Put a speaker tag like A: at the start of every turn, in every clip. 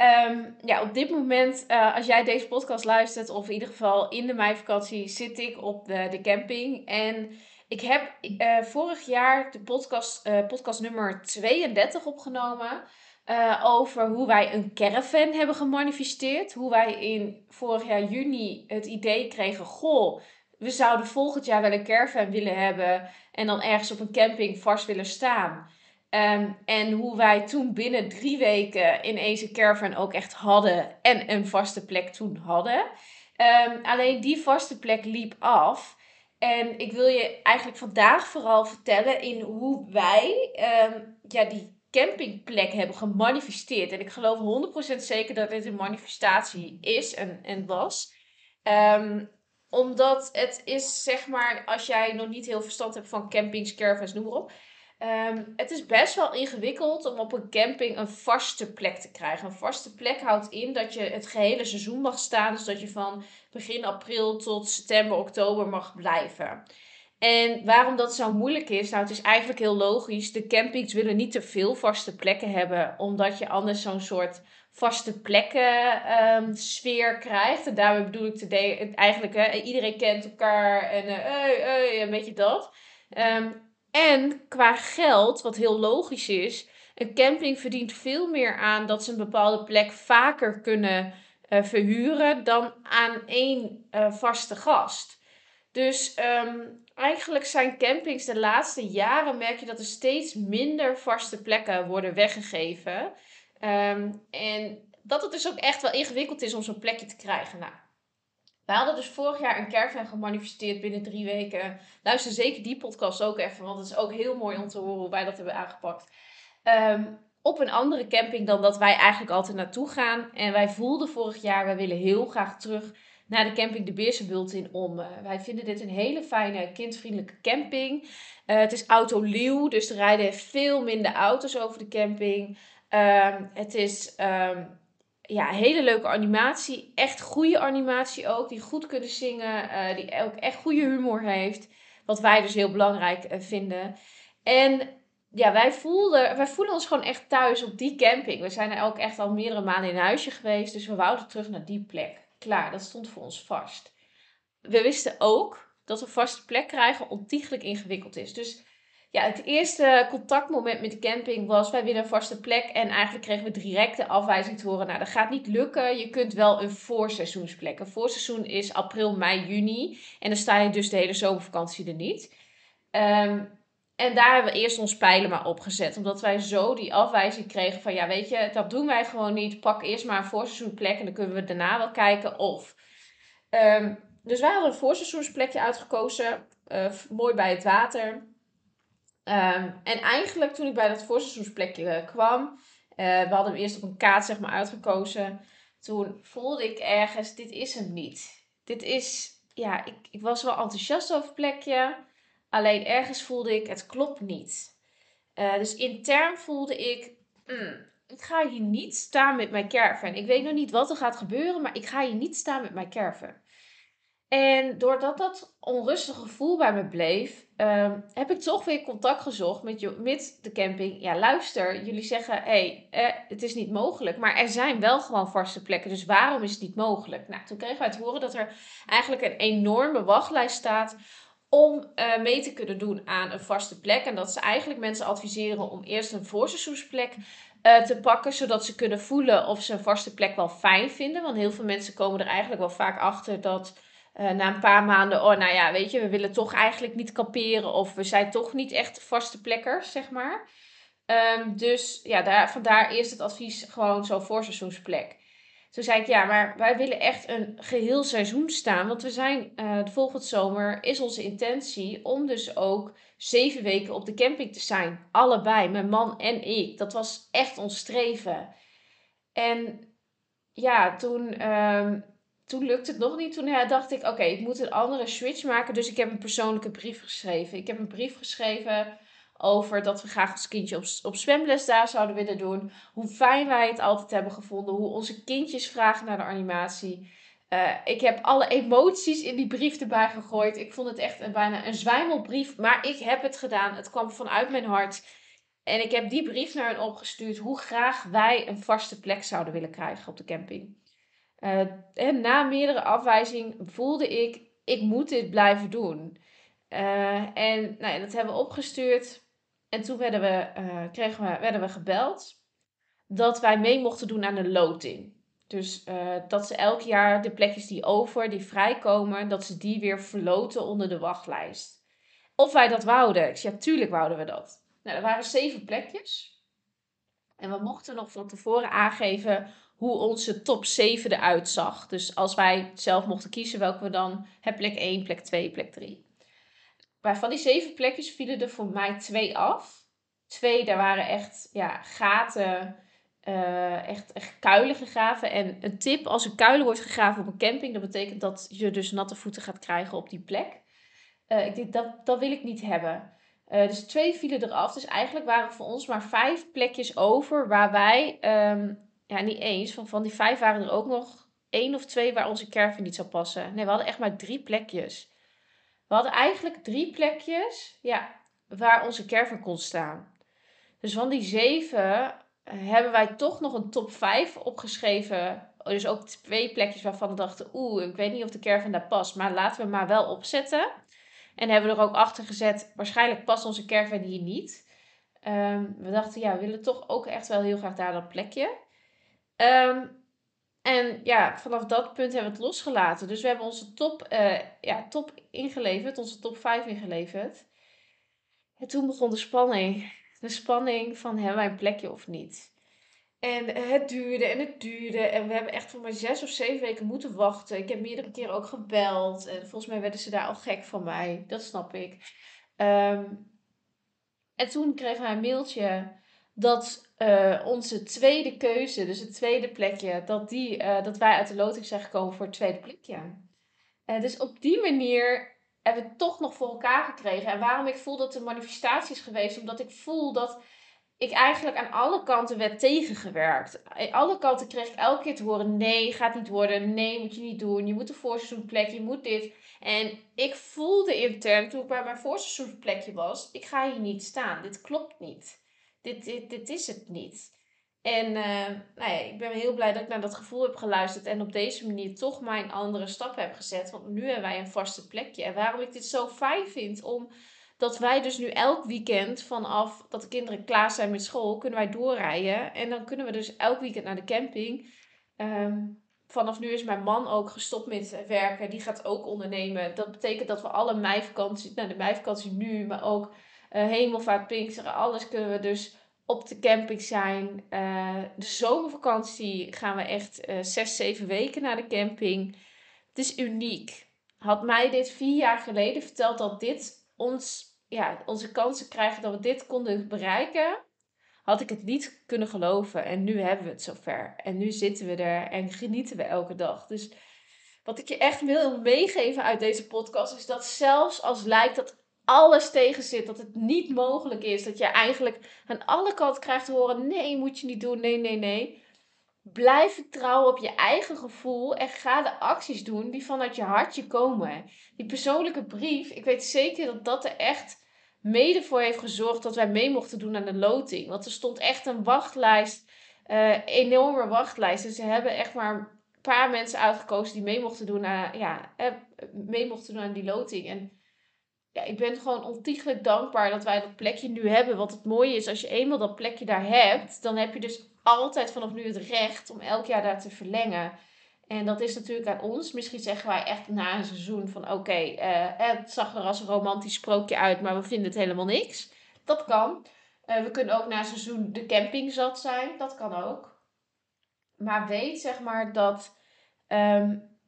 A: Ehm, ja, op dit moment, uh, als jij deze podcast luistert, of in ieder geval in de meivakantie, zit ik op de, de camping. En ik heb uh, vorig jaar de podcast, uh, podcast nummer 32 opgenomen. over hoe wij een caravan hebben gemanifesteerd. Hoe wij in vorig jaar juni het idee kregen: goh, we zouden volgend jaar wel een caravan willen hebben. En dan ergens op een camping vast willen staan. Um, en hoe wij toen binnen drie weken in een caravan ook echt hadden en een vaste plek toen hadden. Um, alleen die vaste plek liep af. En ik wil je eigenlijk vandaag vooral vertellen in hoe wij um, ja, die campingplek hebben gemanifesteerd. En ik geloof 100% zeker dat dit een manifestatie is en, en was. omdat het is, zeg maar, als jij nog niet heel verstand hebt van campings, caravans, noem maar op Ehm, het is best wel ingewikkeld om op een camping een vaste plek te krijgen. Een vaste plek houdt in dat je het gehele seizoen mag staan. Dus dat je van begin april tot september, oktober mag blijven. En waarom dat zo moeilijk is? Nou, het is eigenlijk heel logisch. De campings willen niet te veel vaste plekken hebben, omdat je anders zo'n soort vaste plekken um, sfeer krijgt. En daarmee bedoel ik te eigenlijk, iedereen kent elkaar en uh, een beetje dat. Um, en qua geld, wat heel logisch is, een camping verdient veel meer aan dat ze een bepaalde plek vaker kunnen uh, verhuren dan aan één uh, vaste gast. Dus um, eigenlijk zijn campings de laatste jaren merk je dat er steeds minder vaste plekken worden weggegeven. Um, en dat het dus ook echt wel ingewikkeld is om zo'n plekje te krijgen. Nou, we hadden dus vorig jaar een caravan gemanifesteerd binnen drie weken. Luister zeker die podcast ook even, want het is ook heel mooi om te horen hoe wij dat hebben aangepakt. Um, op een andere camping dan dat wij eigenlijk altijd naartoe gaan. En wij voelden vorig jaar, wij willen heel graag terug naar de camping De Beersenbult in Ommen. Wij vinden dit een hele fijne, kindvriendelijke camping. Uh, het is autoluw, dus er rijden veel minder auto's over de camping. Um, het is... Um, ja, hele leuke animatie. Echt goede animatie ook. Die goed kunnen zingen. Uh, die ook echt goede humor heeft. Wat wij dus heel belangrijk uh, vinden. En ja, wij, voelden, wij voelen ons gewoon echt thuis op die camping. We zijn er ook echt al meerdere maanden in huisje geweest. Dus we wouden terug naar die plek. Klaar, dat stond voor ons vast. We wisten ook dat een vaste plek krijgen ontiegelijk ingewikkeld is. Dus ja, het eerste contactmoment met de camping was: wij willen een vaste plek. En eigenlijk kregen we direct de afwijzing te horen: nou, dat gaat niet lukken. Je kunt wel een voorseizoensplek. Een voorseizoen is april, mei, juni. En dan sta je dus de hele zomervakantie er niet. Um, en daar hebben we eerst ons pijlen maar opgezet. Omdat wij zo die afwijzing kregen van... ja, weet je, dat doen wij gewoon niet. Pak eerst maar een voorseizoensplek en dan kunnen we daarna wel kijken of... Um, dus wij hadden een voorseizoensplekje uitgekozen. Uh, mooi bij het water. Um, en eigenlijk toen ik bij dat voorseizoensplekje uh, kwam, uh, we hadden hem eerst op een kaart zeg maar uitgekozen. Toen voelde ik ergens, dit is hem niet. Dit is, ja, ik, ik was wel enthousiast over het plekje. Alleen ergens voelde ik, het klopt niet. Uh, dus intern voelde ik, mm, ik ga hier niet staan met mijn caravan. Ik weet nog niet wat er gaat gebeuren, maar ik ga hier niet staan met mijn caravan. En doordat dat onrustige gevoel bij me bleef, um, heb ik toch weer contact gezocht met, met de camping. Ja, luister, jullie zeggen, hé, hey, eh, het is niet mogelijk. Maar er zijn wel gewoon vaste plekken, dus waarom is het niet mogelijk? Nou, toen kregen wij te horen dat er eigenlijk een enorme wachtlijst staat om uh, mee te kunnen doen aan een vaste plek. En dat ze eigenlijk mensen adviseren om eerst een voorseizoensplek uh, te pakken, zodat ze kunnen voelen of ze een vaste plek wel fijn vinden. Want heel veel mensen komen er eigenlijk wel vaak achter dat uh, na een paar maanden, oh nou ja, weet je, we willen toch eigenlijk niet kamperen of we zijn toch niet echt vaste plekkers, zeg maar. Um, dus ja, daar, vandaar eerst het advies gewoon zo voorseizoensplek. Toen zei ik, ja, maar wij willen echt een geheel seizoen staan. Want we zijn, uh, de volgende zomer is onze intentie om dus ook zeven weken op de camping te zijn. Allebei, mijn man en ik. Dat was echt ons streven. En ja, toen, ehm, toen lukte het nog niet. Toen dacht ik, oké, ik moet een andere switch maken. Dus ik heb een persoonlijke brief geschreven. Ik heb een brief geschreven over dat we graag ons kindje op, op zwemles daar zouden willen doen. Hoe fijn wij het altijd hebben gevonden. Hoe onze kindjes vragen naar de animatie. Uh, ik heb alle emoties in die brief erbij gegooid. Ik vond het echt bijna een zwijmelbrief. Maar ik heb het gedaan. Het kwam vanuit mijn hart. En ik heb die brief naar hen opgestuurd. Hoe graag wij een vaste plek zouden willen krijgen op de camping. En na meerdere afwijzingen voelde ik, ik moet dit blijven doen. Uh, en nou dat hebben we opgestuurd. En toen werden we, uh, kregen we, werden we gebeld dat wij mee mochten doen aan de loting. Dus dat ze elk jaar de plekjes die over, die vrijkomen, dat ze die weer verloten onder de wachtlijst. Of wij dat wouden. Ik zei, ja, tuurlijk wouden we dat. Nou, er waren zeven plekjes. En we mochten nog van tevoren aangeven hoe onze top 7 eruit zag. Dus als wij zelf mochten kiezen welke we dan hebben, plek 1, plek 2, plek 3. Maar van die zeven plekjes vielen er voor mij twee af. Twee, daar waren echt ja, gaten, uh, echt, echt kuilen gegraven. En een tip, als er kuilen wordt gegraven op een camping, dat betekent dat je dus natte voeten gaat krijgen op die plek. Uh, ik denk, dat, dat wil ik niet hebben. Uh, dus twee vielen eraf. Dus eigenlijk waren voor ons maar vijf plekjes over waar wij, um, ja niet eens, van, van die vijf waren er ook nog één of twee waar onze caravan niet zou passen. Nee, we hadden echt maar drie plekjes. We hadden eigenlijk drie plekjes ja, waar onze caravan kon staan. Dus van die zeven hebben wij toch nog een top 5 opgeschreven. Dus ook twee plekjes waarvan we dachten, oeh, ik weet niet of de caravan daar past. Maar laten we maar wel opzetten. En hebben we er ook achter gezet, waarschijnlijk past onze caravan hier niet. Um, we dachten, ja, we willen toch ook echt wel heel graag daar dat plekje. Um, en ja, vanaf dat punt hebben we het losgelaten. Dus we hebben onze top, uh, ja, top ingeleverd, onze top 5 ingeleverd. En toen begon de spanning. De spanning van hebben wij een plekje of niet. En het duurde en het duurde. En we hebben echt voor maar zes of zeven weken moeten wachten. Ik heb meerdere keren ook gebeld. En volgens mij werden ze daar al gek van mij. Dat snap ik. Um, en toen kregen wij een mailtje dat uh, onze tweede keuze, dus het tweede plekje, dat, die, uh, dat wij uit de loting zijn gekomen voor het tweede plekje. Uh, dus op die manier hebben we het toch nog voor elkaar gekregen. En waarom ik voel dat een manifestatie is geweest, omdat ik voel dat ik eigenlijk aan alle kanten werd tegengewerkt. Aan alle kanten kreeg ik elke keer te horen: nee, gaat niet worden. Nee, moet je niet doen. Je moet een voorseizoenplek, je moet dit. En ik voelde intern toen ik bij mijn voorseizoenplekje was: ik ga hier niet staan. Dit klopt niet dit, dit, dit is het niet. En uh, ik ben heel blij dat ik naar dat gevoel heb geluisterd en op deze manier toch mijn andere stap heb gezet. Want nu hebben wij een vaste plekje. En waarom ik dit zo fijn vind, omdat wij dus nu elk weekend vanaf dat de kinderen klaar zijn met school, kunnen wij doorrijden. En dan kunnen we dus elk weekend naar de camping. Um, vanaf nu is mijn man ook gestopt met werken. Die gaat ook ondernemen. Dat betekent dat we alle meivakantie, nou de meivakantie nu, maar ook hemelvaart, Pinksteren, alles kunnen we dus op de camping zijn. Uh, de zomervakantie gaan we echt uh, zes, zeven weken naar de camping. Het is uniek. Had mij dit vier jaar geleden verteld dat dit ons, ja, onze kansen krijgen dat we dit konden bereiken, had ik het niet kunnen geloven. En nu hebben we het zover. En nu zitten we er en genieten we elke dag. Dus wat ik je echt wil meegeven uit deze podcast is dat zelfs als lijkt dat alles tegen zit, dat het niet mogelijk is, dat je eigenlijk aan alle kanten krijgt te horen: nee, moet je niet doen, nee, nee, nee. Blijf vertrouwen op je eigen gevoel en ga de acties doen die vanuit je hartje komen. Die persoonlijke brief, ik weet zeker dat dat er echt mede voor heeft gezorgd dat wij mee mochten doen aan de loting. Want er stond echt een wachtlijst, uh, enorme wachtlijst. Dus ze hebben echt maar een paar mensen uitgekozen die mee mochten doen aan, ja, eh, mee mochten doen aan die loting. En ja, ik ben gewoon ontiegelijk dankbaar dat wij dat plekje nu hebben. Want het mooie is, als je eenmaal dat plekje daar hebt, dan heb je dus altijd vanaf nu het recht om elk jaar daar te verlengen. En dat is natuurlijk aan ons. Misschien zeggen wij echt na een seizoen van oké, uh, eh, het zag er als een romantisch sprookje uit, maar we vinden het helemaal niks. Dat kan. Uh, we kunnen ook na een seizoen de camping zat zijn. Dat kan ook. Maar weet zeg maar dat, um,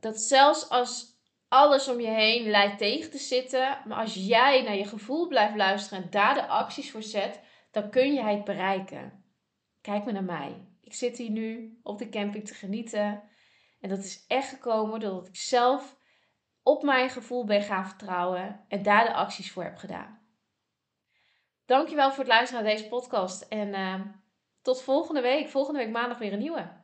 A: dat zelfs als alles om je heen lijkt tegen te zitten. Maar als jij naar je gevoel blijft luisteren en daar de acties voor zet, dan kun je het bereiken. Kijk maar naar mij. Ik zit hier nu op de camping te genieten. En dat is echt gekomen doordat ik zelf op mijn gevoel ben gaan vertrouwen en daar de acties voor heb gedaan. Dankjewel voor het luisteren naar deze podcast. En uh, tot volgende week. Volgende week maandag weer een nieuwe.